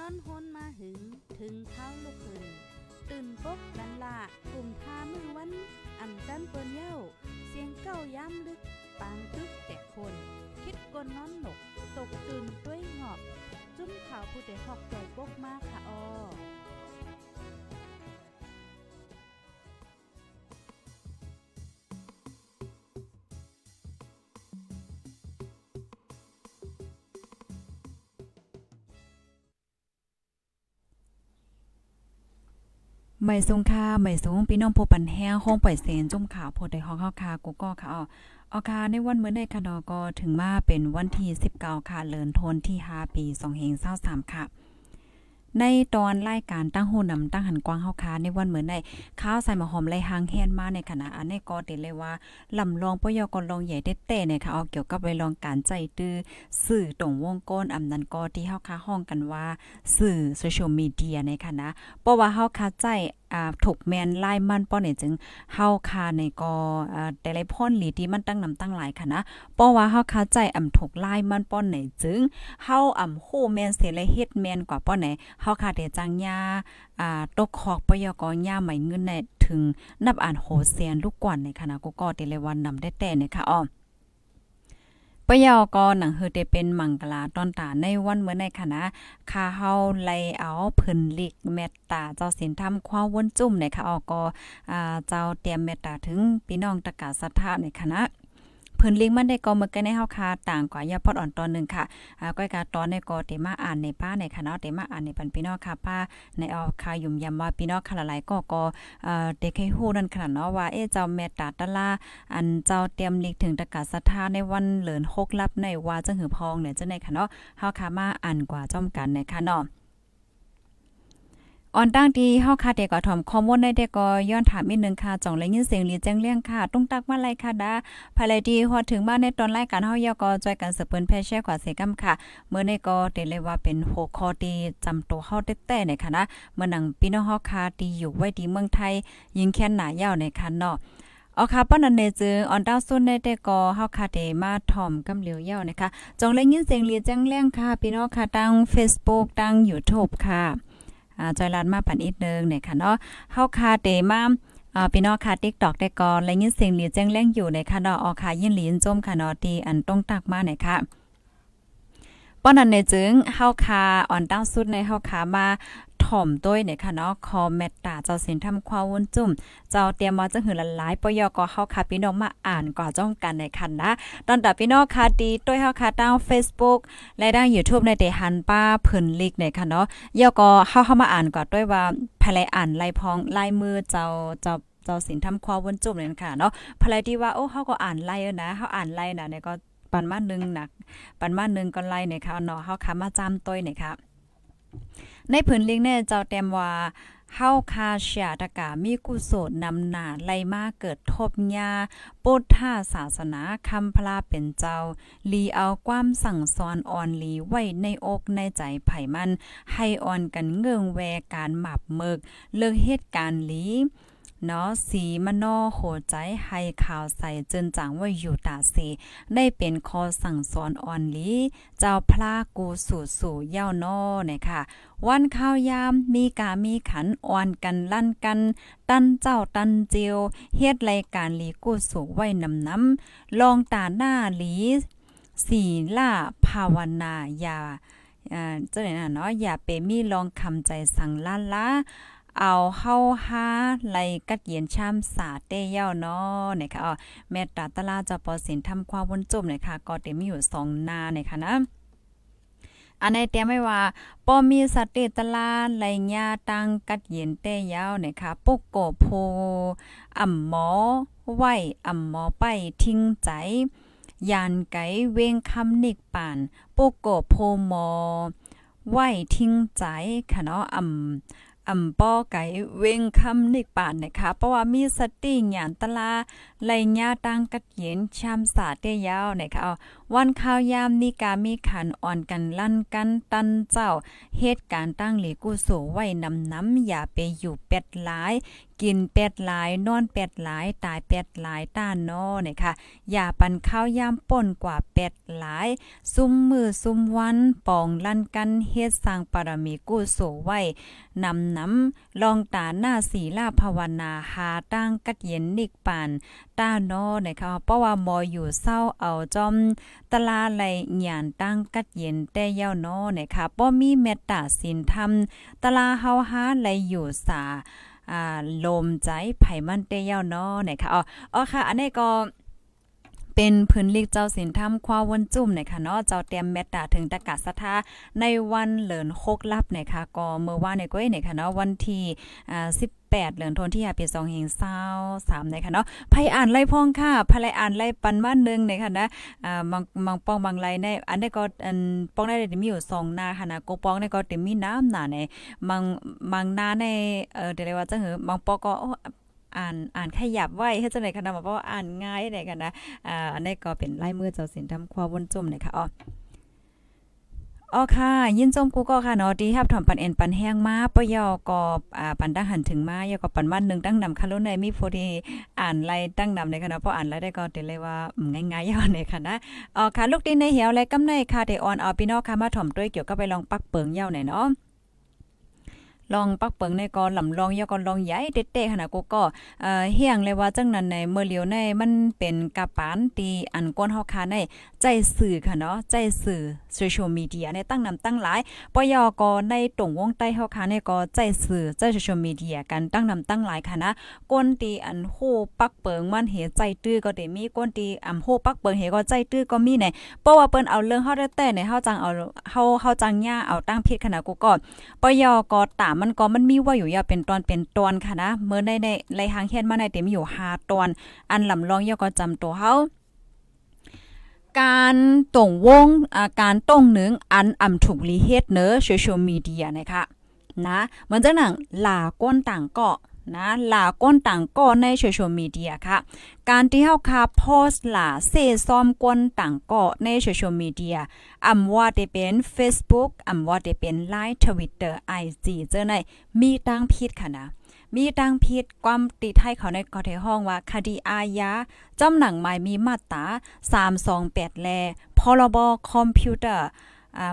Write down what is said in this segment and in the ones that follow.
นอนฮนมาหึง ถึงเท้าลูกหึงตื่นปกกันละกลุ่มทามือวันอ่ำจันเปิ้นเย้า เสียงเก้าย้ำลึก ปางตึกแต่คน คิดกนนอนหนก ตกตื่นด้วยหงอบ จุ้มข่าวผู้เด็กหอกใจปกมากค่ะออ ไม่สูงค่าไม่สูงพี่น้องผู้ปันแห้งห้องปล่อยเสียนจุ่มข่าวโพดได้ห้องข้าวคากูก็ค่ะอ๋ออาคาในวันเมื่อในคดอก็ถึงมาเป็นวันที่19ค่ะเลินทนที่5ปี2 0 2 3ค่ะ ในตอนรายการตั้งหูนำตั้งหันกว้างเฮาคาในวันเหมือนในข้าวใส่หมอหอมไรหางแฮนมาในขณะอันนี้ก็เดเลยว่าลำลองปยกลองใหญ่เต้ๆเนี่ยค่ะเอาเกี่ยวกับไปลองการใจตื้อสื่อตรงวงก้นอำนันก็ที่เฮาคาห้องกันว่า สื่อโซเชียลมีเดียในคณะเพราะว่าเฮาคาใจ อ่าถูกแมนไล่มันป้อเนี่ยจึงเฮาคาในกอ่าแต่ละพ่นหลีที่มันตั้งนำตั้งหลายค่ะนะเพราะว่าเฮาคาใจอำถูกไล่มันป้อนไหนจึงเฮาอำโหแมนเสเลยเฮ็ดแมนกว่าป้อนไหนเฮาคาเดจังยาอ่าตกคอกปยกอยาใหม่เงินในถึงนับอ่านโหเสียนลูกกวนในคณะกูก็เตเลวันนำได้แต่เนี่ยค่ะอ้อ ปยอก็หนังเฮอเตเป็นมังกลาตอนตาในวันเมื่อในคณะคาเฮาไลเอาเพิ่นลิกเมตตาเจ้าศีลธรรมความวนจุ่มในค่ะออกก็เจ้าเตรียมเมตตาถึงพี่น้องตะกาศรัทธาในคณะ เพิ่นลิงมันได้ก็เมื่อกี้ในเฮาคาต่างกว่ายาพอดอ่อนตอนนึงค่ะอ่าก้อยกาตอนในก็เตมาอ่านในป้าในคณะเตมาอ่านในปันพี่น้องค่ะป้าในเอาคายุ่มยำว่าพี่น้องค่ะหลายก็ก็เอ่อเด็กให้ฮู้นั่นขนาดเนาะว่าเอ๊ะเจ้าแม่ตาตะลาอันเจ้าเตรียมลิกถึงตะกาศรัทธาในวันเหลิน6ลับในว่าจังหือพองเนี่ยจังได๋ค่ะเนาะเฮาคามาอ่านกว่าจ้อมกันในค่ะเนาะ ออนตั้งที่เฮาคาเดก็ถอมข้อมูลได้แต่ก็ย้อนถามอีกนึงค่ะจ่องเลยยินเสียงลีแจ้งเลี้ยงค่ะตุ้งตักมาไลค่ะดาภายไลดีฮอดถึงมาในตอนรายการเฮายอก็จอยกันสืบเปิ้นแพ่แช่ขวาเสกำค่ะเมื่อในก็เตเลยว่าเป็นโหคอดีจำตัวเฮาแต้ๆในค่ะนะเมื่อนังพี่น้องเฮาคาดีอยู่ไว้ดีเมืองไทย ยิงแค้นหนายาวในคันเนาะเอาค่ะป้อนันเนจึงออนดาวซุนในแต่ก็เฮาคาเดมาถ่อมกำเหลียวเย่านะคะจองเลยยินเสียงลียแจ้งเลี้ยงค่ะพี่น้องค่ะตั้ง Facebook ตั้ง YouTube ค่ะ อ่าจอยลัดมาปันอีกนึงเนี่ยค่ะเนาะเฮาคาเตมาอ่าพี่น้องค่ะ TikTok ได้ก่อนและยินเสียงหลีแจ้งแรงอยู่ในค่ะเนาะออค่ะยินหลีนจมค่ะเนาะที่อันต้องตักมาหน่อยค่ะ ป้อนั้นในจึงเฮาคาอ่อนตั้งสุดในเฮาคามาถ่อมต้วยเนี่ยค่ะเนาะคอเมตตาเจ้าสินทำความวุ่นจุ่ม เจ้าเตรียมมาจังหือละหลายปยก็เฮาค่ะพี่น้องมาอ่านก่อจ้องกันในคันนะตอนตับพี่น้องค่ะดีต้วยเฮาค่ะทาง Facebook และทาง YouTube ในเตหันป้าเพิ่นลิกเนี่ยค่ะเนาะยอก็เฮาเข้ามาอ่านก่อนด้วยว่าภายไลอ่านลายพองลายมือเจ้าเจ้าเจ้าสินทำความวุ่นจุ่มเนี่ยค่ะเนาะภายไลที่ว่าโอ้เฮาก็อ่านไลนะเฮาอ่านไลนะเนี่ยก็ ปันมาหนึ่งหนัก ปันมาหนึ่งก็ไล่เนี่ยค่ะเนาะเฮาค่ะมาจำต้วยเนี่ยค่ะในผืนลิงเนี่ยเจ้าเต็มว่าเฮาคาเชียตะกามีกุศลนำหนาไลมาเกิดทบญาปุถาศาสนาคำพลาเป็นเจ้า ลีเอาความสั่งสอนอ่อนลีไว้ในอกในใจไผ่มัน ให้อ่อนกันเงิงแวการหมับเมิก เลิกเหตุการณ์ลี เนาะสีมโนโหใจให้ข่าวใส่จนจังว่าอยู่ตาเสได้เป็นคอสั่งสอนอ่อนลีเจ้าพระกูสู่สู่เย้านอเนี่ยค่ะ วันข้าวยามมีกามีขันอ่อนกันลั่นกัน ตันเจ้าตันเจียวเฮ็ดรายการลีกูสู่ไว้นำน้ำลองตาหน้าลีสีล่าภาวนายาเจ้าไหนน่ะเนาะอย่าไปมีลองคำใจสั่งล้านละ เอาเฮาหาไลกัดเย็นชามสาเต้เย้าเนาะเนี่ยค่ะอ๋อแม่ตาตลาจะปอสินทำความวนจมเนี่ยค่ะก็เต็มมีอยู่2นาเนี่ยค่ะนะอันในเตรียมไว้ว่าป้อมีสติตลาไหลญาตังกัดเย็นเต้ยาวนี่ยค่ะปุกโกโพอ่ำหมอไหวอ่ำหมอไปทิ้งใจ ยานไกเวงคำนิกป่านปุกโกโพหมอไหวทิ้งใจค่ะเนาะอ่ำ อำป้อไก่เวงคำนิกป่านนะคะเพราะว่ามีสติหยานตลาไหลญาตังกัดเย็นชามสาเตยาวนะคะ วันข้าวยามมีกามีขันอ่อนกันลั่นกันตันเจ้า เหตุการณ์ตั้งหลีกูโสไว้นำน้ำอย่าไปอยู่เป็ดหลาย กินเป็ดหลาย นอนเป็ดหลาย ตายเป็ดหลายต้านนอเนี่ยค่ะ อย่าปันข้าวยามป่นกว่าเป็ดหลาย ซุ่มมือซุ่มวันปองลั่นกันเฮ็ดสร้างปรมีกุศลไว้นำน้ำลองตาหน้าศีลาภาวนาหาตั้งกัดเย็นนิกปานต้านอเนี่ยค่ะเพราะว่ามออยู่เศร้าเอาจอม ตลาไหลหยานตั้งกัดเย็นแต่เย้านอเนี่ยค่ะป้อมีเมตตาศีลธรรม ตลาเฮาหาไหลอยู่สาอ่าลมใจไผมันเตยาวเนาะนะคะอ๋ออ๋อค่ะ อันนี้ก็ เป็นพื้นลิกเจ้าสินธรรมควาวันจุ่มนะคะเนาะเจ้าเตรียมเมตตาถึงตะกาศรัทธาในวันเหลินโคกลับนะคะก็เมื่อวาในก้อยนะคะเนาะวันที่อ่า18เหลือนทนที่ปี2เฮงเศร้า3นะคะเนาะไผอ่านไล่พ้องค่ะไผไล่อ่านไล่ปันบ้านนึงนะคะนะอ่าบางบางป้องบางไล่ในอันนี้ก็อันป้องได้มีอยู่2หน้าค่ะนะโกป้องนี่ก็เต็มมีน้ำหนาในบางบางนาในเอ่อเดี๋ยวว่าจะเหอบางปองก็ อ่านอ่านขยับไว้เฮ็ดจังได๋คะนะเพราะว่าอ่านง่ายได้กันนะอ่าอันนี้ก็เป็นลายมือเจ้าสินทำความวนจุ่มนะคะอ๋ออ๋อค่ะ ยินจมกูก็ค่ะเนาะดีครับถอมปันเอ็นปันแห้งมาปยอก็อ่าปันดังหันถึงมา ยอก็ปันวันหนึ่งตั้งนำคารุในมีพอดีอ่านไล่ตั้งนำในค่ะเนาะพออ่านไล่ได้ก็เตเลยว่าง่ายๆยอในค่ะนะอ๋อค่ะ ลูกดินในเหี่ยวและกำในค่ะเดออนเอาพี่น้องค่ะมาถ่อมด้วยเกี่ยวกับไปลองปักเปิงเย้าหน่อยเนาะ ลองปักเปิงในก็ลำลองยอก็ลองใหญ่เต๊ะๆขนาดกูก็เอ่อเฮียงเลยว่าจังนั้นในเมื่อเลียวในมันเป็นกะปานตีอันก้นเฮาคาในใจสื่อค่ะเนาะใจสื่อโซเชียลมีเดียในตั้งนำตั้งหลายปยอก็ในตรงวงใต้เฮาคาในก็ใจสื่อใจโซเชียลมีเดียกันตั้งนำตั้งหลายค่ะนะก้นตีอันโหปักเปิงมันเหใจตื้อก็ได้มีก้นตีอำโหปักเปิงเหก็ใจตื้อก็มีในเพราะว่าเปิ้นเอาเรื่องเฮาได้แต่ในเฮาจังเอาเฮาเฮาจังย่าเอาตั้งผิดขนาดกูก็ปยอก็ตามมันก็มันมีว่าอยู่ยาเป็นตอนเป็นตอนค่ะนะเมื่อในในไรหางเฮ็ดมาในเต็มอยู่5ตอน อันลำลองยอก็จำตัวเฮาการต่งวงอาการต้งหนึ่งอันอ่ำถูกลีเฮ็ดเนอโซเชียลมีเดียนะคะนะเหมือนจะหนังหลาก้นต่างเกาะ นะหลาก้นต่างก็ในโซเชียลมีเดียค่ะ การที่เฮาคาโพสต์หลาเซซ้อมก้นต่างก็ในโซเชียลมีเดียอำว่าได้เป็น Facebook อำว่าได้เป็น Line Twitter IG เจอในมีตั้งผิดค่ะนะมีดังผิดความติดให้เขาในกอเทห้องว่าคดีอาญาจำหนังหมายมีมาตรา328 แล พรบคอมพิวเตอร์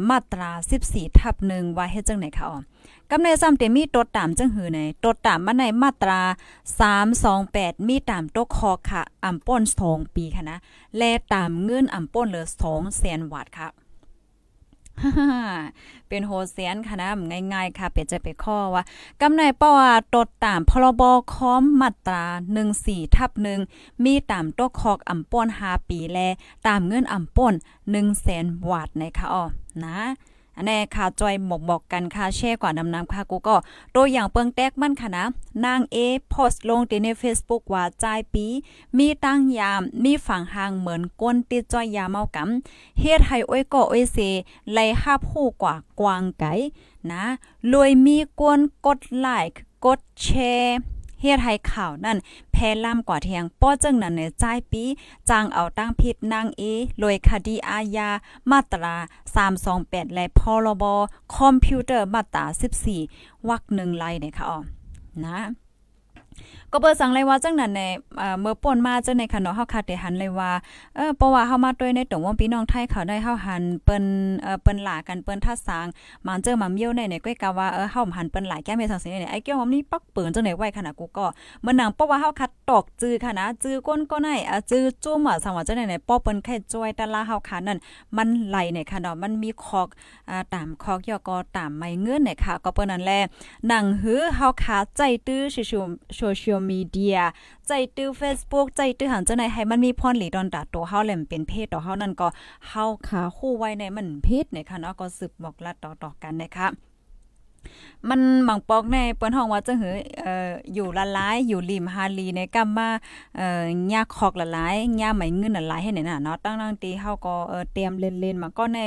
มาตรา 14ทับหนึ่งว่าเฮ็ดจังไหนคะอ๋อกำในซ้ำเตมีตดตามจังหือในตดตามมาในมาตรา 328 มีตามตกคอค่ะอำป้น2ปีค่ะนะ และตามเงินอำป้นเหลือ2แสนบาทค่ะ เป็นโฮเซียนค่ะนะง่ายๆ ค่ะเป็นจะไปข้อว่ากำในปว่าตดตามพรบคอมมาตรา 14ทับหนึ่งมีตามตกคอกอ่ำป้น5ปีแล ตามเงื่อนอ่ำป้น1แสนบาทนะคะอ๋อนะ อันนี้ค่ะจอยบอกบอกกันค่ะแช่กว่าดำน้ำค่ะกูก็ตัวอย่างเปิงแตกมั่นค่ะนะนางเอโพสต์ลงใน Facebook ว่าจายปี มีตั้งยามมีฝั่งห่างเหมือนก้นติดจอยยาเมากำเฮ็ดให้อ้อยก็อ้อยเสไล่ฮับผู้กว่ากวางไก่นะรวยมีกวนกดไลค์กดแชร์ เฮ็ดให้ข่าวนั่นแพร่ล่ำกว่าเทียงป้อจึงนั้นในจ่ายปีจางเอาตั้งผิดนางเอลอยคดีอาญามาตรา 328 และพรบคอมพิวเตอร์มาตรา 14วรรคหนึ่งไล่เนี่ยค่ะอ๋อนะก็เปิดสังเลยว่าจังนั้นในเมื่อป่นมาจังในค่ะเนาะเฮาคาดได้หันเลยว่าเออเพราะว่าเฮามาด้วยในตรงวงพี่น้องไทยเขาได้เฮาหันเปิ้นเอ่อเปิ้นหลากันเปิ้นทัดสางมันเจอมาเมียวในในก้อยกะว่าเออเฮาหันเปิ้นหลายแก้มสังสิเนี่ยไอ้เกี่ยวมันนี่ปักเปิ้นจังไหนไว้ขนาดกูก็เมื่อนังเพราะว่าเฮาคัดตอกจื้อค่ะนะจื้อก้นก็ได้อะจื้อจุ่มอะสังว่าจังไหนป้อเปิ้นแค่จ้อยตะลาเฮาคันนั่นมันไหลในค่ะเนาะมันมีคอกอ่าตามคอกยอก็ตามไม่เงินเนี่ยค่ะ ก็เปิ้นนั่นแหละนังหือเฮาคาใจตื้อโซเชียลมีเดีย ใจตื้อ Facebook ใจตื้อหันจ้าไหนให้มันมีพรหลีดอนตัดตัวเฮาแหลมเป็นเพศต่อเฮานั่นก็เฮาขาคู่ไว้ในมันเพศในคะเนาะก็สืบบอกลัดต่อๆกันนะคะ มันหมังปอกในเปิ้นห้องว่าจังหือเอ่ออยู่ละลายอยู่ริมฮาลีในกำมาเอ่อยาคอกละลายยาไหมเงินละลายให้เนี่ยน่ะเนาะตั้งๆตีเฮาก็เอ่อเตรียมเล่นๆมาก็ใน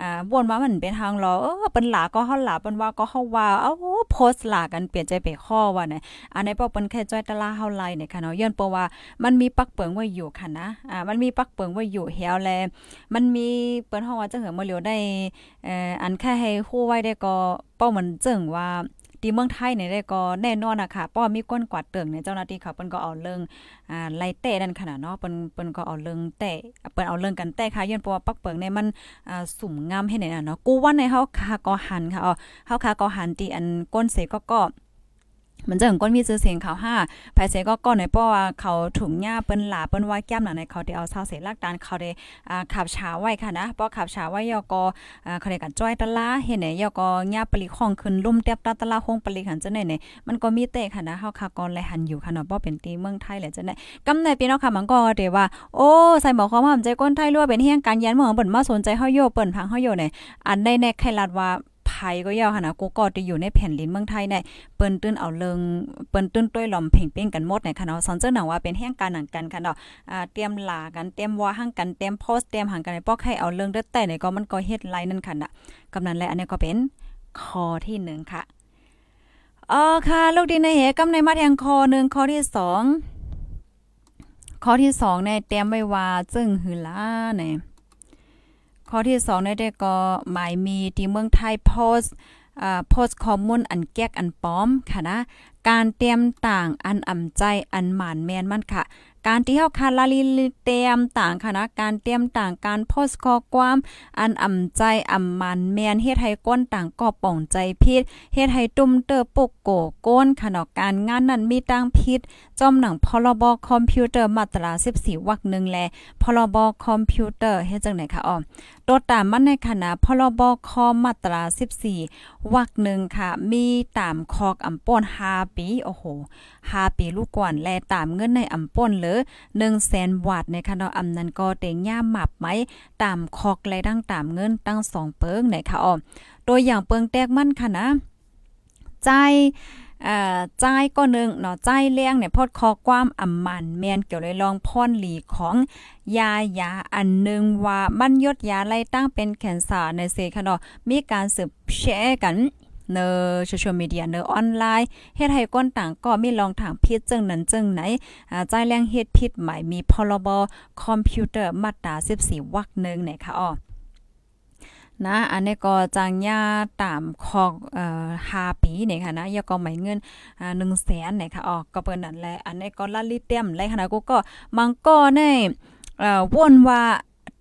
อ่าวนมามันเป็นทางรอเออเปิ้นหลาก็เฮาหลาเปิ้นว่าก็เฮาว่าเอ้าโพสต์หลากันเปลี่ยนใจไปข้อว่าเนี่ยอันนี้ปอกเปิ้นแค่จ้อยตะลาเฮาไลเนี่ยค่ะเนาะย้อนเพราะว่ามันมีปักเปิงไว้อยู่ค่ะนะอ่ามันมีปักเปิงไว้อยู่เฮียวแลมันมีเปิ้นเฮาว่าจังหือมื้อเหลียวได้เอ่ออันแค่ให้ฮู้ไว้ได้ก็ ป้าเหมือนจึงว่าที่เมืองไทยเนี่ยได้ก็แน่นอนนะคะป้อมีก้นกวาดเติงในเจ้าหน้าที่เขาเปิ้นก็เอาเรื่องอ่าไล่เตะนั่นขนาดเนาะเปิ้นเปิ้นก็เอาเรื่องเตะเปิ้นเอาเรื่องกันเตะค่ะย้อนเพราะว่าปักเปิงในมันอ่าสุ่มงามให้ไหนน่ะเนาะกูว่าในเฮาคาก็หันค่ะอ๋อเฮาคาก็หันที่อันก้นเสก็ก็ มันจะถึงก้นมีชื่อเสียงเขาห้าภายเสก็ก้อนในเพราะว่าเขาถุงหญ้าเปิ้นหลาเปิ้นว่าแก้มหนัในเขาได้เอาเศร้าเสลักดานเขาได้อ่าขับช้าไว้ค่ะนะเพราะขับช้าไว้ยอกอ่าเขาได้กันจ้อยตะลาเห็นไหนยอก็หญ้าปลีของขึ้นลุ่มเตียบตาตะลาห้องปลีหันจังไหนเนี่ยมันก็มีเตะค่ะนะเฮาคากอนแลหันอยู่ค่ะเนาะบ่เป็นตีเมืองไทยแหละจังไหนกำในพี่น้องค่ะมันก็เดี๋ยวว่า โอ้ใส่หมอความว่าใจก้นไทยรั่วเป็นเฮียงการยันเมืองเปิ้นมาสนใจเฮาโยเปิ้นพังเฮาโยเนี่ยอันได้แน่ใครลัดว่า ภัยก็ยาวหั่นะกูก็ที่อยู่ในแผ่นดินเมืองไทยเนี่ยเปิ้นตื้นเอาเริงเปิ้นตื้นต้วยหลอมเพ่งเป้งกันหมดเนี่ยค่ะเนาะสอนเจ้าหนังว่าเป็นแห่งการหนังกันค่ะเนาะอ่าเตรียมลากันเตรียมว่าหั่งกันเตรียมโพสเตรียมหังกันในปอกให้เอาเรื่องเด้อแต่เนี่ยก็มันก็เฮ็ดไลนั่นค่ะน่ะกำนั้นและอันนี้ก็เป็นข้อที่1ค่ะอ๋อค่ะ ลูกดินในเหกำในมาแทงข้อ1ข้อที่2ข้อที่2เนี่ยเตรียมไว้ว่าจึงหือลาเนี่ย ข้อที่2ได้ได้ก็หมายมีที่เมืองไทยโพสอ่าโพสคอมมูนอันแก๊กอันป้อมค่ะนะ การเตรียมต่างอันอ่ำใจอันหมานแมนมันค่ะ การที่เฮาคาลาลิเตรียมต่างค่ะการเตรียมต่างการโพสข้อความอันอ่ำใจอ่ำมันแมนเฮ็ดให้ก้นต่างก็ป่องใจพิษเฮ็ดให้ตุ้มเตอปุกโกก้นค่ะเนาะการงานนั้นมีตั้งพิษจอมหนังพรบคอมพิวเตอร์มาตรา 14วรรค1แลพรบคอมพิวเตอร์เฮ็ดจังไหนคะอ้อตัวตามมันในคณะพรบคอมมาตรา 14วรรค1ค่ะ มีตามคอกอำป้น5ปีโอ้โห5ปีลูกก่อนแลตามเงินในอำป้นเลย100,000วาทในคะเนาะอำนั้นก็เต็งย่ามหมับไหมตามคอกและดังตามเงินตั้ง2เปิงไหนคะอ้อตัวอย่างเปิงแตกมันค่ะนะใจเอ่อจ่ายก็นึงเนาะจ่ายเลี้ยงเนี่ยพอดคอความอำมันแมนเกี่ยวเลยลองพ่อนหลีของยายาอันนึงว่ามันยดยาไล่ตั้งเป็นแคนเซอร์ในเซค่ะเนาะมีการสืบแชร์กัน เนอโซเชียลมีเดียเนอออนไลน์เฮ็ดให้ก้นต่างก็มีลองทางพิษจึงนั้นจึงไหนอ่าจายแรงเฮ็ดผิดหมายมีพรบคอมพิวเตอร์มาตรา14วรรคนึงเนี่ยค่ะอ้อนะอันนี้ก็จางยาตามคอกเอ่อ5ปีเนี่ยค่ะนะยาก็หมายเงินอ่า100,000เนี่ยค่ะอ๋อก็เปิ้นนั่นแหละอันนี้ก็ละลิเต็มเลยค่ะนะกูก็มังก็ในเอ่อวนว่า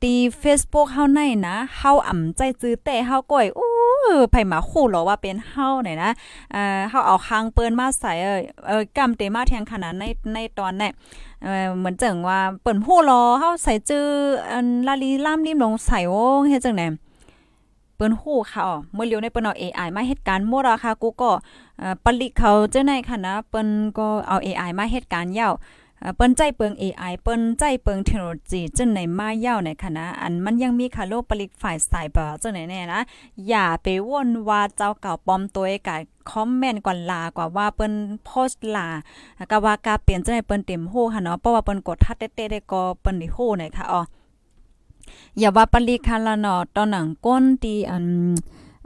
ตี Facebook เฮาในนะเฮาอ่ำใจจื้อแต่เฮาก้อยอู้ ไผมาคู่หรอว่าเป็นเฮาเนี่ยนะเอ่อเฮาเอาคางเปิ้นมาใส่เออเออกำเตมาแทงขนาดในในตอนเนี่ยเออเหมือนจังว่าเปิ้นฮู้รอเฮาใส่จื้ออันลาลีล่ามริมลงใส่โอ้เฮ็ดจังได๋เปิ้นฮู้ค่ะอ๋อเมื่อเลียวในเปิ้นเอา AI มาเฮ็ดการหมดอะค่ะกูก็เอ่อปลิกเขาเจ้าในค่ะนะเปิ้นก็เอา AI มาเฮ็ดการยาว เปิ้นใจเปิง AI เปิ้นใจเปิงเทคโนโลยีจังไหนมาเย้าในคณะอันมันยังมีคาโลปลิกฝ่ายไซเบอร์จังไหนแน่นะ อย่าไปว่นว่าเจ้าเก่าปลอมตัวกะคอมเมนต์กว่าลากว่าว่าเปิ้นโพสต์ลาก็ว่ากาเปลี่ยนจังไหนเปิ้นเต็มโหค่ะเนาะเพราะว่าเปิ้นกดทัดเต้ๆได้ก็เปิ้นได้โหไหนค่ะอ๋ออย่าว่าปลิกคาละเนาะตอนหนังก้นตีอัน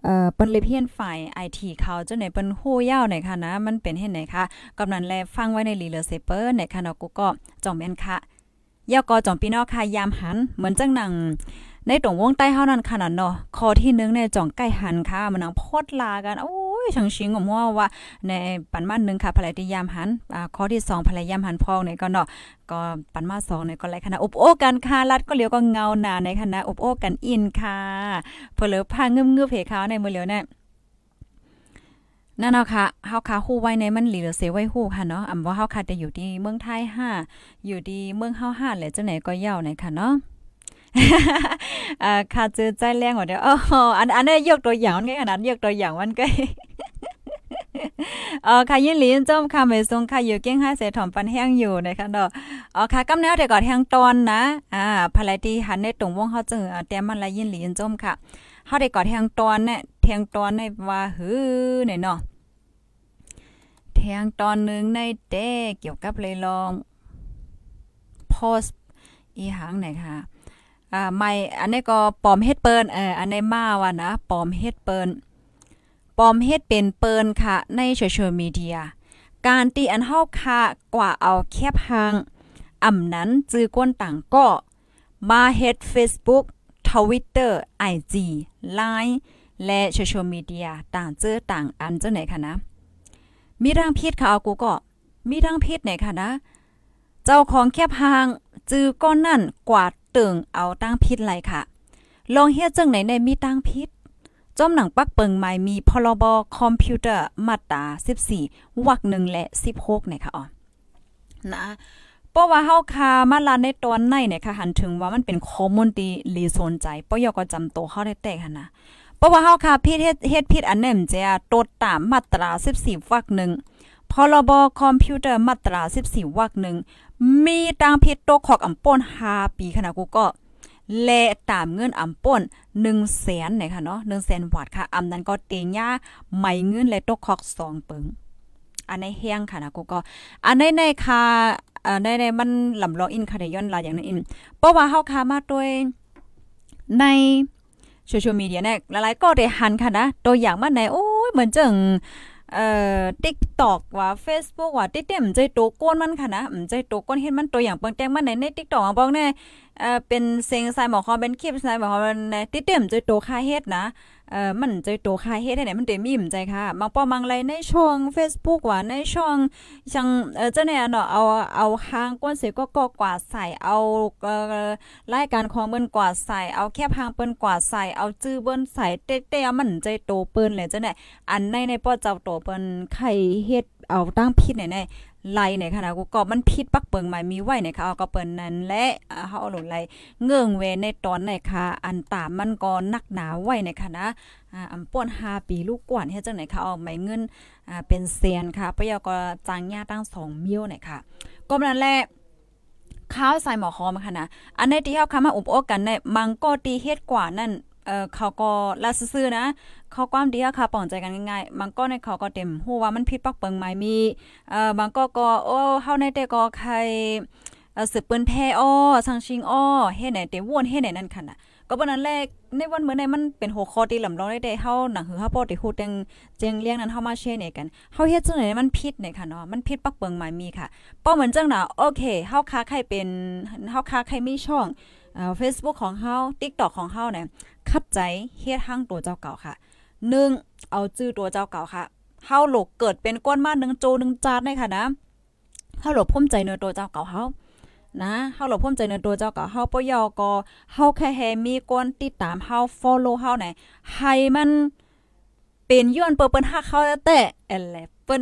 เอ่อเปิ้นเลยเพียนฝ่าย IT เขาจังไหนเปิ้นฮู้ยาวไหนค่ะนะ มันเป็นเห็นไหนคะกำนันแลฟังไว้ในรีเลเซเปอร์ในค่ะเนาะกูก็จ่องแม่นค่ะยากอจ่องพี่น้องค่ะยามหัน เหมือนจังหนังในตรงวงใต้เฮานั่นขนาดเนาะข้อที่1เนี่ยจ่องใกล้หันค่ะมันนังพดลากันโอ้ ยชังชิงผมว่าว่าในปันมา1ค่ะภรรยายามหันอ่าข้อที่2ภรรยามหันพองเนี่ยก็เนาะก็ปันมา2เนี่ยก็ไรคณะอบโอ้กันค่ะรัดก็เลียวก็เงาหนาในคณะอบโอ้กันอินค่ะเพิ่นเลยพางึมๆเพขาในมือเหลียวเนี่ยนั่นเนาะค่ะเฮาคาฮู้ไว้ในมันหลีเหลือเสไว้ฮู้ค่ะเนาะอำว่าเฮาคาจะอยู่ที่เมืองไทย5อยู่ที่เมืองเฮา5แหละจังไหนก็ยาวในค่ะเนาะ อ่าค่ะจื้อใจแรงกว่าเดียวอ๋ออันอันนี้ยกตัวอย่างไงขนาดยกตัวอย่างมันก็อ๋อค่ะยินหลีนจมค่ะไม่ทรงค่ะอยู่เก้งห้าเสถอมปันแห้งอยู่นะคะเนาะอ๋อค่ะกำแนวแต่ก่อนแห้งตอนนะอ่าภรรยที่หันในตรงวงเฮาจึงเตรียมมันละยินหลีนจมค่ะเฮาได้ก่อนแห้งตอนเนี่ยเทงตอนในว่าฮือเนี่ยเนาะแทงตอนนึงในเต้เกี่ยวกับเลยลองโพสอีหังไหนค่ะ อ่าไม่อันนี้ก็ปอมเฮ็ดเปินเอออันนี้มาว่านะปอมเฮ็ดเปินปอมเฮ็ดเป็นเปินค่ะ ในโซเชียลมีเดีย การตีอันเฮาค่ะ กว่าเอาแคบหางอ่ำนั้นจื้อก้นต่างก็ มาเฮ็ด Facebook Twitter IG Line และโซเชียลมีเดียต่างเจอต่างอันเจ้าไหนคะนะ มีทางพิษค่ะเอากูก็ มีทางพิษไหนคะนะ เจ้าของแคบหางจื้อก้อนนั่นกวาด ตึงเอาตั้งพิษไรค่ะ ลองเฮ็ดจังไหนในมีตั้งพิษจอมหนังปักเปิงใหม่มีพรบคอมพิวเตอร์มาตรา14วรรค1และ 16เนี่ยค่ะอ๋อนะเพราะว่าเฮาคามาลาในตอนในเนี่ยค่ะหันถึงว่ามันเป็นข้อมูลที่ลีสนใจปยก็จำโตเฮาได้แตกหั่นนะเพราะว่าเฮาคาผิดเฮ็ดเฮ็ดผิดอันนั้นจะตดตามมาตรา14วรรค1พรบคอมพิวเตอร์มาตรา 14วรรค1 มีตังผิดตขอกอำป้น5ปีขนาดกูก็แลตามเงินอำป่น1แสนเนี่ยค่ะเนาะ1แสนบาทค่ะอำนั้นก็เตงยาไม่เงินและตกคอก2ปึงอันในแห้งค่ะนะกูก็ อันในในค่ะอ่าในในมันลำลองอินค่ะได้ย้อนลาอย่างนั้นอินเพราะว่าเฮาคามาด้วยในโซเชียลมีเดียเนี่ยหลายๆก็ได้หันค่ะนะ ตัวอย่างมาในโอ้ยเหมือนจัง เอ่อ TikTok ว่า Facebook ว่าติ๊กเต็มใจโตก้นมันค่ะนะอืมใจโตก้นเห็นมันตัวอย่างเปิงแต้งมันในใน TikTok อะบอกแน่ เอ่อเป็นเซงไซหมอคอเป็นคลิปไซหมอคอในติ๊กเต็มใจโตค่าเฮ็ดนะเอ่อมันใจโตค่าเฮ็ดให้ไหนมันเต็มมีมใจค่ะบางป้อมังไรในช่อง Facebook ว่าในช่องจังเอ่อเจ้าเนี่ยเนาะเอาเอาหางก้นเสก็ก็กว่าใส่เอาเอ่อรายการของเปิ้นกว่าใส่เอาแคบหางเปิ้นกว่าใส่เอาจื้อเปิ้นใส่เต้ๆมันใจโตเปิ้นเลยเจ้าเนี่ยอันในในป้อเจ้าโตเปิ้นไข่เฮ็ดเอาตั้งพิษไหนใน ไล่ในค่ะนะกูก็มันพิษปักเปิงหมายมีไว้ในค่ะเอาก็เปิ้นนั้นและเฮาหลุไล่เงื่องเวในตอนในค่ะ อันตามมันก็นักหนาไว้ในค่ะนะอ่าอำป่น5ปีลูกกวนเฮ็ดจังไหนค่ะเอาไม่เงินอ่าเป็นแสนค่ะปะยอก็จ้างญาตั้ง2มิลเนี่ยค่ะก็นั้นแหละข้าวใส่หมอคอมค่ะนะ อันในที่เฮาคำมาอุปโอกันในมังก็ตีเฮ็ดกว่านั่น เออเขาก็ลาซื่อๆนะ เขาความดีค่ะป่องใจกันง่ายๆบางก็ในเขาก็เต็มฮู้ว่ามันผิดปักเปิงหมายมีเออบางก็ก็โอ้เฮาในแต่ก็ใครเออสืบเปิ้นแพ้อ้อสังชิงอ้อเฮ็ดไหนเตวนเฮ็ดไหนนั่นค่ะน่ะก็บ่นั้นแรกในวันเมื้อในมันเป็นหัวข้อที่ลำลองได้เฮาหนังหือเฮาป้อที่ฮู้แตงเจียงเลี้ยงนั้นเฮามาแชร์เนี่ยกันเฮาเฮ็ดจังได๋มันผิดเนี่ยค่ะเนาะมันผิดปักเปิงหมายมีค่ะป้อเหมือนจังน่ะโอเคเฮาค้าใครเป็นเฮาค้าใครมีช่อง เอ่อ Facebook ของเฮา TikTok ของเฮาเนี่ยคัดใจเฮ็ดห้างตัวเจ้าเก่าค่ะ 1. เอาจื้อตัวเจ้าเก่าค่ะเฮาหลกเกิดเป็นก้นมา1โจ1จานได้ค่ะนะเฮาหลกภูมิใจในตัวเจ้าเก่าเฮานะเฮาหลบพุ่มใจในตัวเจ้าก็เฮาปยอก็เฮาแค่แฮมีคนติดตามเฮา follow เฮาไหนให้มันเป็นย้อนเปิ้นเปิ้นฮักเฮาแต่แอลแลเปิ้น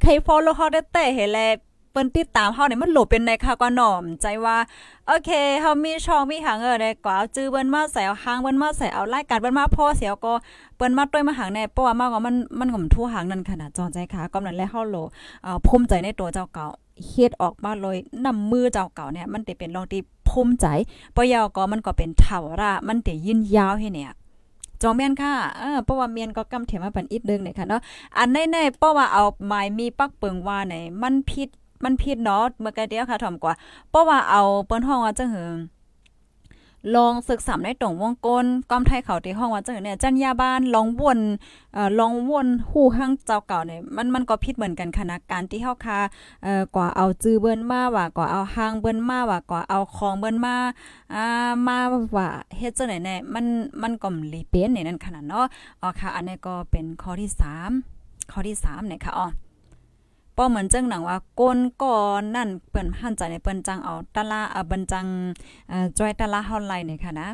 ใคร follow เฮาได้แต่เฮแลเปิ้นติดตามเฮาเนี่ยมันหลบเป็นในค่ะก็หน่อมใจว่าโอเคเฮามีช่องมีหางเออได้กว่าเอาจื้อเปิ้นมาใส่เอาหางเปิ้นมาใส่เอารายการเปิ้นมาพอเสียวก็เปิ้นมาต้วยมาหางแน่เพราะว่ามากกว่ามันมันก็ทั่วหางนั่นขนาดจอใจค่ะก็นั่นแหละเฮาโหลเอ่อภูมิใจในตัวเจ้าเก่าเฮ็ดออกมาเลยนำมือเจ้าเก่าเนี่ยมันจะเป็นรองที่ภูมิใจปยอก็มันก็เป็นเท่าระมันจะยืนยาวให้เนี่ยจองเมียนค่ะ เออเพราะว่าเมียนก็กำเถมาปันอีกดึงเนี่ยค่ะเนาะ อันแน่ๆเพราะว่าเอาไม้มีปักเปิงว่าไหนมันผิด มันผิดเนาะเมื่อกี้เดียวค่ะถ่อมกว่า เพราะว่าเอาเปิ้นห้องว่าจังหือลองศึกษาในตรงวงกลก้อมไทยเขาที่ห้องว่าจังเนี่ยจัญญาบ้านลองวนเอ่อลองวนฮู้หังเจ้าเก่าเนี่ยมันมันก็ผิดเหมือนกันคณะการที่เฮาคาเอ่อกว่าเอาจื้อเบิ้นมาว่ากว่าเอาห้างเบิ้นมาว่ากว่าเอาของเบิ้นมาอ่ามาว่าเฮ็ดจังไหนแน่มันมันก็ลีเป็นในนั้นขนาดเนาะอ๋อค่ะ อันนี้ก็เป็นข้อที่3ข้อที่3เนี่ยค่ะอ๋อ ป้อเหมือนจังหนังว่าก้นก่อนนั่นเปิ้นหันใจในเปิ้นจังเอาตะลาเอะบันจังเอ่อจอยตะลาเฮาไลเนี่ยค่ะนะ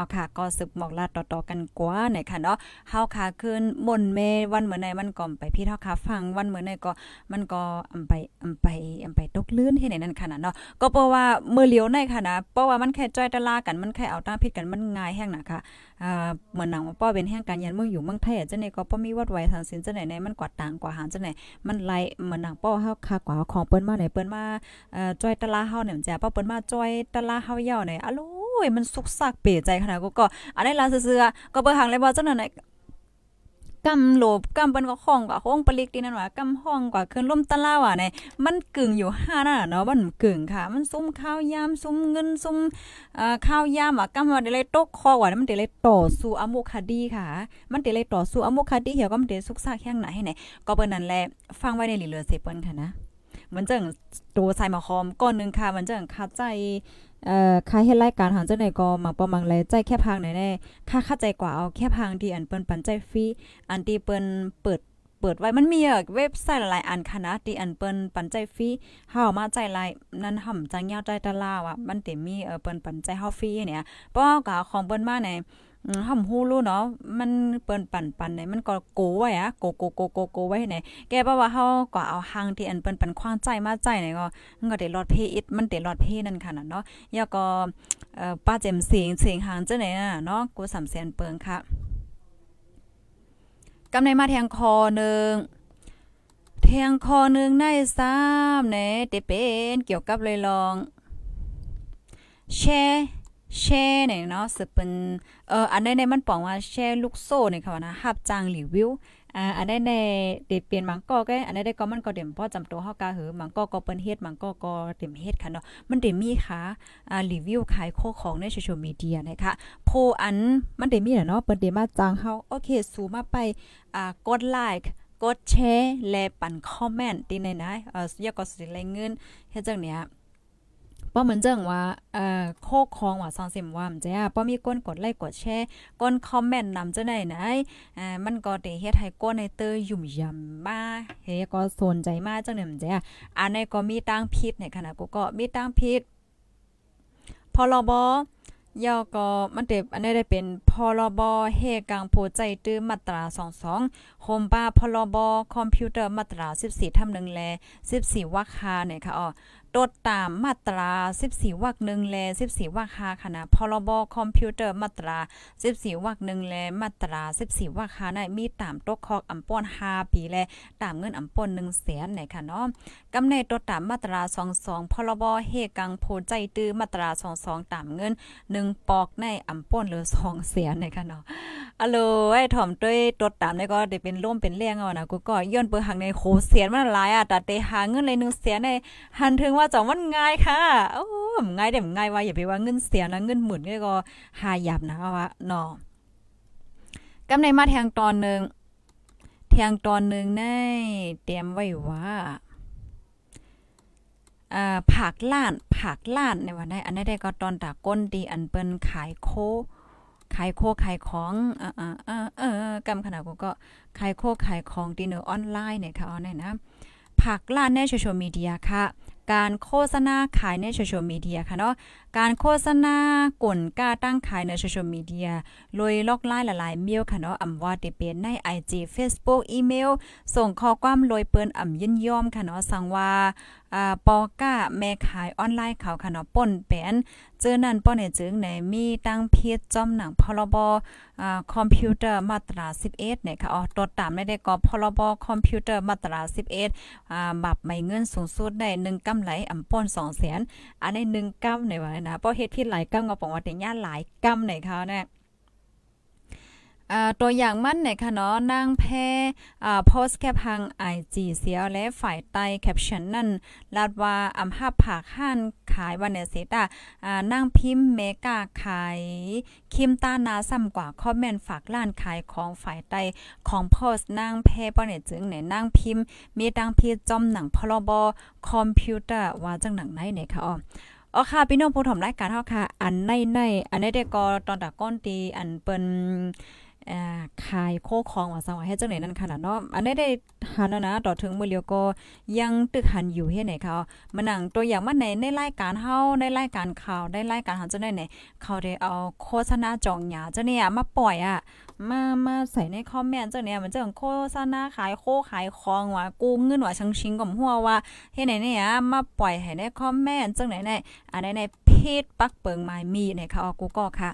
เอาค่ะก็สืบหมอกลาต่อๆกันกว่าเนี่ยค่ะเนาะเฮาค่ะขึ้นมนเมวันเหมือนในมันก็ไปพี่เฮาค่ะฟังวันเหมือนในก็มันก็อำไปอำไปอำไปตกลื่นให้ในนั้นค่ะนะเนาะก็เพราะว่ามือเลียวในค่ะนะเพราะว่ามันแค่จอยตะลากันมันแค่เอาตั้งผิดกันมันง่ายแห้งนะค่ะอ่าเหมือนหนังว่าป้อเป็นแห่งการยันเมืองอยู่เมืองไทยอะจังได๋ก็บ่มีวัดไว้ทางสินจังได๋ในมันกว่าต่างกว่าหารจังได๋มันไล่เหมือนหนังป้อเฮาค่ากว่าของเปิ้นมาไหนเปิ้นมาเอ่อจ้อยตะลาเฮาเนี่ยจ้ะป้อเปิ้นมาจ้อยตะลาเฮาเย่าเนี่ยอะโล ยมันสุกซักเปใจขนาดกูก็อันนี้ลาซื่อก็เบิ่งหังเลยว่าจังนั้นกำโลบกำเปิ้นก็ห้องกว่าห้องปลิกตีนั่นว่ากำห้องกว่าขึ้นลมตะลาว่ะเนี่ยมันกึ่งอยู่ห้าน่ะเนาะมันกึ่งค่ะ มันซุ่มข้าวยามซุ่มเงินซุ่มอ่อข้าวยามว่ากำว่าได้เลยตกคอว่ามันได้เลยต่อสู้อโมคาดีค่ะ มันได้เลยต่อสู้อโมคาดีเหี่ยวก็มันได้สุกซากแข้งไหนให้ไหนก็เปิ้นนั่นแหละฟังไว้ในเหลือเสเปิ้นค่ะนะมันจังตัวใส่มาคอมก้อนนึงค่ะมันจังคาใจ เอ่อค่าเฮ็ดรายการหาเจังได๋ก็มักบ่มักเลยใจแค่พังไหนแน่ค่าเข้าใจกว่าเอาแค่พังที่อันเปิ้นปันใจฟรีอันที่เปิ้นเปิดเปิดไว้มันมีเว็บไซต์หลายอันค่ะนะที่อันเปิ้นปันใจฟรีเฮามาใจลายนั้นห่ำจังยาวใจตะลาว่ะมันเต็มีเออเปิ้นปันใจเฮาฟรีเนี่ยป้อก็ของเปิ้นมาใน ห่ำฮู้รู้เนาะมันเปิ้นปันปันไหนมันก็โกไว้อะโกโกโกโกโกไว้ไหนแกเพราว่าเฮาก็เอาหางที่อันเปิ้นปันควางใจมาใจไหนก็มันก็ได้รอดเพอิดมันได้รอดเพนั่นค่ะน่ะเนาะยาก็เอ่อป้าเจมเสียงเสียงหางจังไหนน่ะเนาะกู3แสนเปิงค่ะกำในมาแทงคอนึงแทงคอนึงใน3แหนเตเป็นเกี่ยวกับเลยลองแชร์ แชร์เนี่ยเนาะสืบเป็นเอออันใดในมันปองว่าแชร์ลูกโซ่เนี่ยค่ะนะรับจ้างรีวิวอ่าอันใดในเดเปลี่ยนมังก็แกอันใดได้ก็มันก็เต็มพ่อจำตัวเฮากาหือมังก็ก็เปิ้นเฮ็ดมังก็ก็เต็มเฮ็ดค่ะเนาะมันเต็มมีค่ะอ่ารีวิวขายโคของในโซเชียลมีเดียนะคะโพอันมันเต็มมีเนาะเปิ้นเต็มมาจ้างเฮาโอเคสู่มาไปอ่ากดไลค์กดแชร์และปั่นคอมเมนต์ตีในนะเอ่อยาก็สิได้เงินเฮ็ดจังเนี้ย ป้อเหมือนเจังว่าเอ่อโคกคองว่าซองสิมว่ามันจะป้อมีก้นกดไลค์กดแชร์ก้นคอมเมนต์นำจะไหนไหนอ่ามันก็ได้เฮ็ดให้ก้นในเตอยุ่มยำมาเฮ็ดก็สนใจมาจังเนี่ยมันจะอันนี้ก็มีตั้งพิษในขณะกูก็มีตั้งพิษพรบยอก็มันเต็บอันนี้ได้เป็นพรบเฮกังโพใจตื้อมาตรา 22โฮมบ้าพรบคอมพิวเตอร์มาตรา 14ทำ1แล14วรรคาเนี่ยค่ะอ๋อ ตดตามมาตรา 14วรรค1แล14วรรคาค่ะนะพรบคอมพิวเตอร์มาตรา 14วรรค1แลมาตรา 14วรรคานะมีตามตกคอกอำป้อน5ปีแลตามเงินอำป้น1แสนไหนค่ะเนาะกำในตดตามมาตรา 22พรบเฮกังโพใจตื้อมาตรา 22 ตามเงิน 1 ปอกในอำป้นหรือ2แสนไหนค่ะเนาะอะโลไอ้ถ่อมด้วยตดตามนี่ก็ได้เป็นร่มเป็นเลี้ยงเอานะกูก็ย้อนเปิดหักในโคเสียนมันหลายอะแต่เตหาเงินเลย1แสนในหันถึงว่าจังมันง่ายค่ะโอ้ง่ายเด้ง่ายว่าอย่าไปว่าเงินเสียนะเงินหมื่นก็หาหยับนะว่าเนาะกำในมาแทงตอนหนึ่งแทงตอนหนึ่งในเตรียมไว้ว่าอ่าผักล้านผักล้านในวันได้อันนี้ได้ก็ตอนตาก้นดีอันเปิ้นขายโคขายโคขายของอ่าอ่าเออกำขนาดกูก็ขายโคขายของดีเนอร์ออนไลน์เนี่ยค่ะเอาเนี่ยนะผักล้านในโซเชียลมีเดียค่ะ การโฆษณาขายในโซเชียลมีเดียค่ะเนาะ การโฆษณากลกล้าตั้งขายในโซเชียลมีเดียลอยลอกไล่หลายๆเมลค่ะเนาะอำว่าติเป็นใน IG Facebook อีเมล ส่งข้อความลอยเปิ้นอำยินยอมค่ะเนาะสั่งว่า อ่าปอก้าแม่ขายออนไลน์เขาค่ะเนาะป่นแปนเจอนั่นป้อเนี่ยจึงในมีตั้งเพียจอมหนังพรบอ่าคอมพิวเตอร์มาตรา 11เนี่ยค่ะอ๋อตดตามได้ก็พรบคอมพิวเตอร์มาตรา 11อ่าบับไม่เงินสูงสุดได้1กำไรอำป้น2แสนอันนี้1กำในว่านะเพราะเฮ็ดผิดหลายกำก็บอกว่าแต่ย่าหลายกำในเขาเนี่ย อ่าตัวอย่างมันเนี่ยค่ะเนาะนางแพอ่าโพสแคปทาง IG เสียและฝ่ายใต้แคปชั่นนั่นลาดว่าอำหับผักห่านขายวันเนเซตาอ่านางพิมพ์เมกาขายคิมตานาซ้ำกว่าคอมเมนต์ฝากร้านขายของฝ่ายใต้ของโพสนางแพป้อเนี่ยจึงเนี่ยนางพิมพ์ มีดังพีจอมหนังพรบคอมพิวเตอร์ว่าจังหนังไหนเนี่ยค่ะอ๋ออ๋อค่ะ พี่น้องผู้ถมรายการเฮาค่ะ อันในในอันนี้ได้ก็ตอนตะก้อนตีอันเปิ้น อ่าขายโคของว่าสว่าให้จังไหนนั่นขนาดเนาะอันนี้ได้หันนะต่อถึงมื้อเลียวก็ยังตึกหันอยู่เฮ็ดไหนเขามานั่งตัวอย่างมาในในรายการเฮาในรายการข่าวได้รายการเฮาจังได๋ไหนเขาได้เอาโฆษณาจองหยาจังเนี่ยมาปล่อยอะ มามาใส่ในคอมเมนต์จังเนี่ยมันจังโฆษณาขายโคขายของว่ากูเงินว่าชังชิงกับหัวว่าเฮ็ดไหนเนี่ยมาปล่อยให้ในคอมเมนต์จังไหนไหนอันไหนในเพจปักเปิงไม้มีเนี่ยค่ะกูก็ค่ะ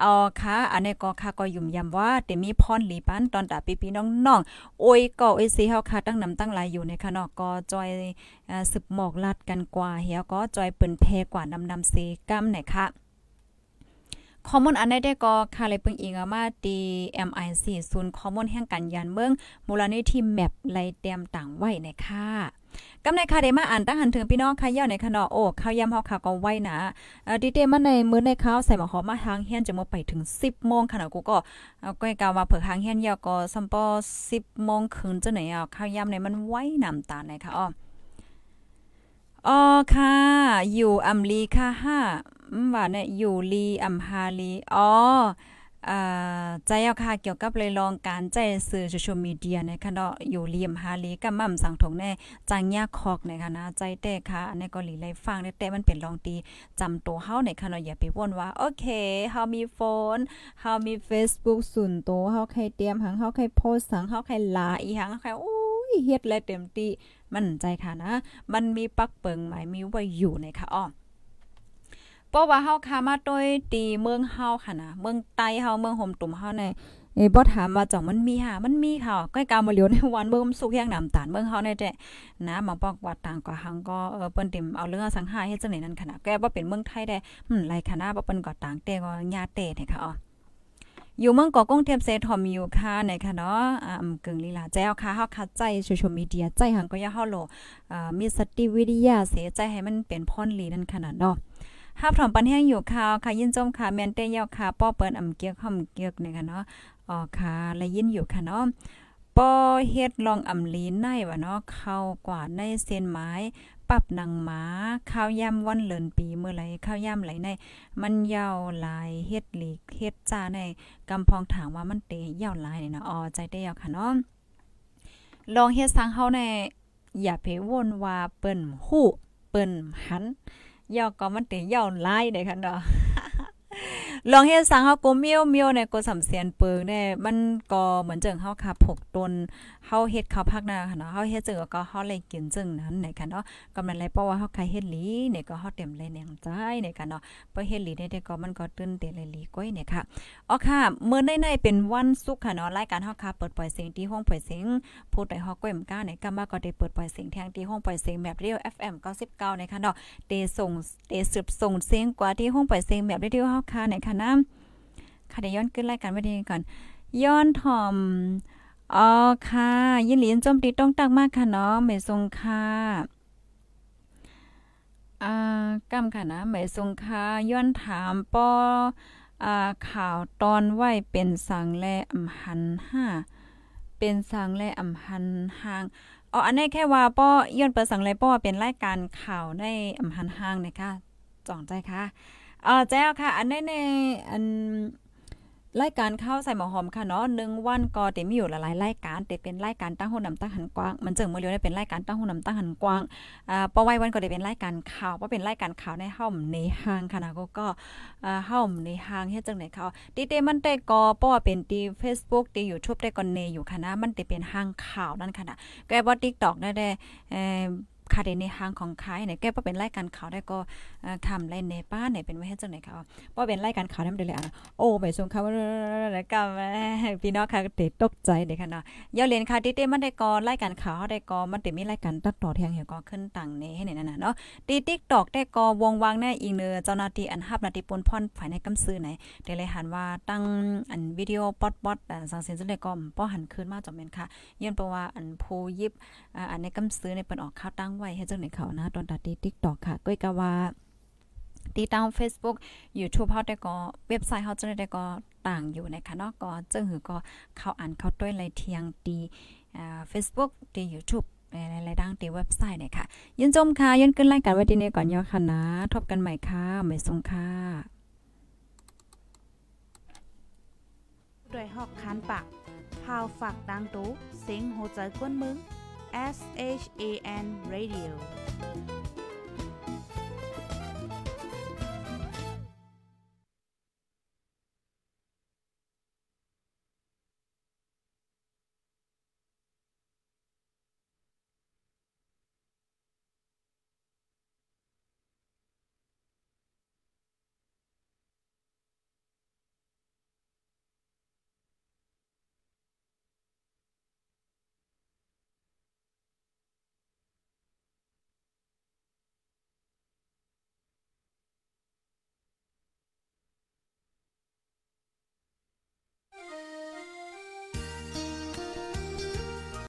เอาค่ะอันนี้ก็ค่ะก็ยุ่มยำว่าเตมีพรหลีปันตอนตาปีๆน้องๆโอ้ยก็โอ้ยสิเฮาค่ะตั้งนำตั้งหลายอยู่ในค่ะเนาะก็จอยสืบหมอกลัดกันกว่าเฮียก็จอยเปิ้นแพกว่านำนำเซกัมไหนค่ะ ข้อมูลอันใดได้ก็ค่ะเลยเปิงอิงมาตี MIC ศูนย์ข้อมูลแห่งการยานเมืองมูลนิธิแมปไลเตรียมต่างไว้ในค่ะกำในค่ะได้มาอ่านตั้งหันถึงพี่น้องค่ะย่าในคะเนาะโอ้ข้าวยำเฮาค่ะก็ไว้นะเอ่อดีเตมาในมื้อในข้าวใส่หมอหอมมาทางเฮียนจะมาไปถึง 10โมงค่ะเนาะกูก็เอาก้อยกาวว่าเผื่อทางเฮียนยาก็ซัมปอ10โมงคืนจังไหนอะข้าวยำในมันไว้น้ำตาลในค่ะอ้อ อ๋อค่ะ อยู่อัมลีค่ะห้าว่าเนี่ยอยู่ลีอัมฮาลีอ๋ออ่าใจเอาค่ะเกี่ยวกับเลยลองการใจสื่อโซเชียลมีเดียนะคะเนาะอยู่เลียมฮาลีกับมั่มสังถงแน่จางยาคอกนะคะนะใจแต่ค่ะอันนี้ก็หลีไลฟังแต่มันเป็นลองตีจำตัวเฮาในค่ะเนาะอย่าไปว่นว่า โอเคเฮามีโฟนเฮามี Facebook ส่วนตัวเฮาใครเตรียมหังเฮาใครโพสต์หังเฮาใครลาอีหังเฮาใครโอ้ยเฮ็ดแล้วเต็มที่ มันใจค่ะนะ มันมีปักเปิงหมายมีไว้อยู่ในค่ะอ้อเพราะว่าเฮาคามาโดยตีเมืองเฮาค่ะนะ เมืองไต้เฮาเมืองห่มตุ่มเฮาในเอ้บ่ถามว่าจ่องมันมีหามันมีค่ะก้อยกามาเหลียวในวันเบิ่มสุกแห่งน้ำตาลเมืองเฮาในแท้นะมาบอกว่าต่างก็หังก็เออเปิ้นติมเอาเรื่องสังหาเฮ็ดจังได๋นั่นค่ะนะแกบ่เป็นเมืองไทยได้อืมไรค่ะนะบ่เปิ้นก็ต่างแต่ก็ญาติเตเนี่ค่ะอ๋อ อยู่เมืองกาะกงเทียมเซทอมอยู่ค่ะในค่ะเนาะอ่าเกึ่งลีลาแจ้วค่ะเฮาคัดใจโซเชียลมีเดียใจหังก็อย่าเฮาโลอ่ามีสติวิทยาเสใจให้มันเป็นพรลีนั่นขนาดเนาะห้าพร้อมปันแห้งอยู่ข่าวค่ะยินจมค่ะแมนเตยาวค่ะป้อเปิ้นอำเกียกห่ำเกียกนี่ค่ะเนาะอ๋อค่ะและยินอยู่ค่ะเนาะป้อเฮ็ดลองอำลีนในว่าเนาะเข้ากว่าในเส้นไม้ ปรับหนังหมาข้าวยำวันเลินปีเมื่อไรข้าวยำไหลใน มันยาวหลายเฮ็ดหลีกเฮ็ดจ้าในกำพองถามว่ามันเตะยาวหลายนี่เนาะอ๋อใจได้ยาวค่ะเนาะลองเฮ็ดสังเฮาในอย่าไปวนว่าเปิ้นฮู้เปิ้นหันยาวก็มันเตะยาวหลายได้ค่ะเนาะ ลองเฮ็ดสังเฮาก็เมียวเมียวในก็สำเสียนเปิงเนี่ยมันก็เหมือนจังเฮาค่ะผกตนเฮาเฮ็ดข้าวพักนะค่ะเนาะเฮาเฮ็ดจึงก็เฮาเลยกินจึงนั้นเนี่ยค่ะเนาะกำลังเลยเพราะว่าเฮาใครเฮ็ดหลีเนี่ยก็เฮาเต็มเลยแนงใจเนี่ยค่ะเนาะเพอเฮ็ดหลีได้ก็มันก็ตื่นเต้นเลยหลีก้อยเนี่ยค่ะอ๋อค่ะเมื้อในๆเป็นวันศุกร์ค่ะเนาะรายการเฮาค่ะเปิดปล่อยเสียงที่ห้องปล่อยเสียงผู้ใดฮอกก้อยมก้าเนี่ยก็มาก็ได้เปิดปล่อยเสียงแทงที่ห้องปล่อยเสียงแบบเรียว FM 99เนี่ยค่ะเนาะเตส่งเตสืบส่งเสียงกว่าที่ห้องปล่อยเสียงแบบเรียวเฮาค่ะเนี่ยค่ะนะค่ะเดี๋ยวย้อนขึ้นรายการไว้ดีก่อน ย้อนถ่อมอ๋อค่ะ ยินหลีนจมตีต้องตักมากค่ะเนาะเมทรงค่ะอ่ากำค่ะนะเมทรงค่ะย้อนถามปออ่าข่าวตอนไหว้เป็นสังแลอำหันห้าเป็นสังแลอำหันห่างอ๋ออันนี้แค่ว่าป้อย้อนเปิดสังแลป้อเป็นรายการข่าวในอำหันห่างนะคะจ่องใจค่ะ ออแจ้วค่ะ อันนี้ในอันรายการข้าวใส่หมอหอมค่ะเนาะหนึ่งวันก็เต็มอยู่หลายรายการแต่เป็นรายการตั้งหูน้ำตั้งหันกว้างมันเจิงเมื่อเร็วได้เป็นรายการตั้งหูน้ำตั้งหันกว้างอ่าปอไว้วันก็ได้เป็นรายการข่าวว่าเป็นรายการข่าวในห้องในห้างค่ะนะก็ก็อ่าห้องในห้างเฮ็ดจังไหนเขาตีเตมันได้ก็ป้อเป็นตี Facebook ตี YouTube ได้ก็เนอยู่ค่ะนะมันได้เป็นห้างข่าวนั่นค่ะนะก็บ่ TikTok ได้ได้เอ่อ คาเดในห้างของขายเนี่ยแก้บ่เป็นรายการข่าวได้ก็ทำไรในป้าเนี่ยเป็นไว้ให้จังไหนเขาบ่เป็นรายการข่าวได้เลยอะโอ้ไปส่งเขาแล้วก็พี่น้องค่ะเตตกใจเด้ค่ะเนาะย่าเรียนค่ะติเตมันได้ก็รายการข่าวได้ก็มันได้มีรายการตัดต่อเทียงเหี่ยวก็ขึ้นตังในให้นี่นั่นน่ะเนาะตี TikTok ได้ก็วงวางแน่อีกเนอเจ้านาทีอันฮับนาทีปนพรภายในกำซื้อไหนได้เลยหันว่าตั้งอันวิดีโอป๊อดปอดอันสังเสียนจังได๋ก็ป้อหันคืนมาจอมแม่นค่ะย้อนเพราะว่าอันผู้ยิบอันในกำซื้อในเปิ้นออกข่าวตั้งไว้ให้จังในเขานะ ตอนตัดตี TikTok ค่ะก้อยกว่าตีตาม Facebook YouTube เฮาได้ก็เว็บไซต์เฮาจะได้ก็ต่างอยู่นะคะเนาะก็จึงหือก็เข้าอ่านเข้าด้วยไลเทียงตีอ่า Facebook ตี YouTube หลายๆดังตีเว็บไซต์เนี่ยค่ะ ยินจมค่ะยินขึ้นรายการไว้ดีนี้ก่อนยอค่ะนะทบกันใหม่ค่ะไม่ทรงค่ะด้วยหอกคานปากพาวฝากดังตู้เสียงโหใจกวนมึง S H A N Radio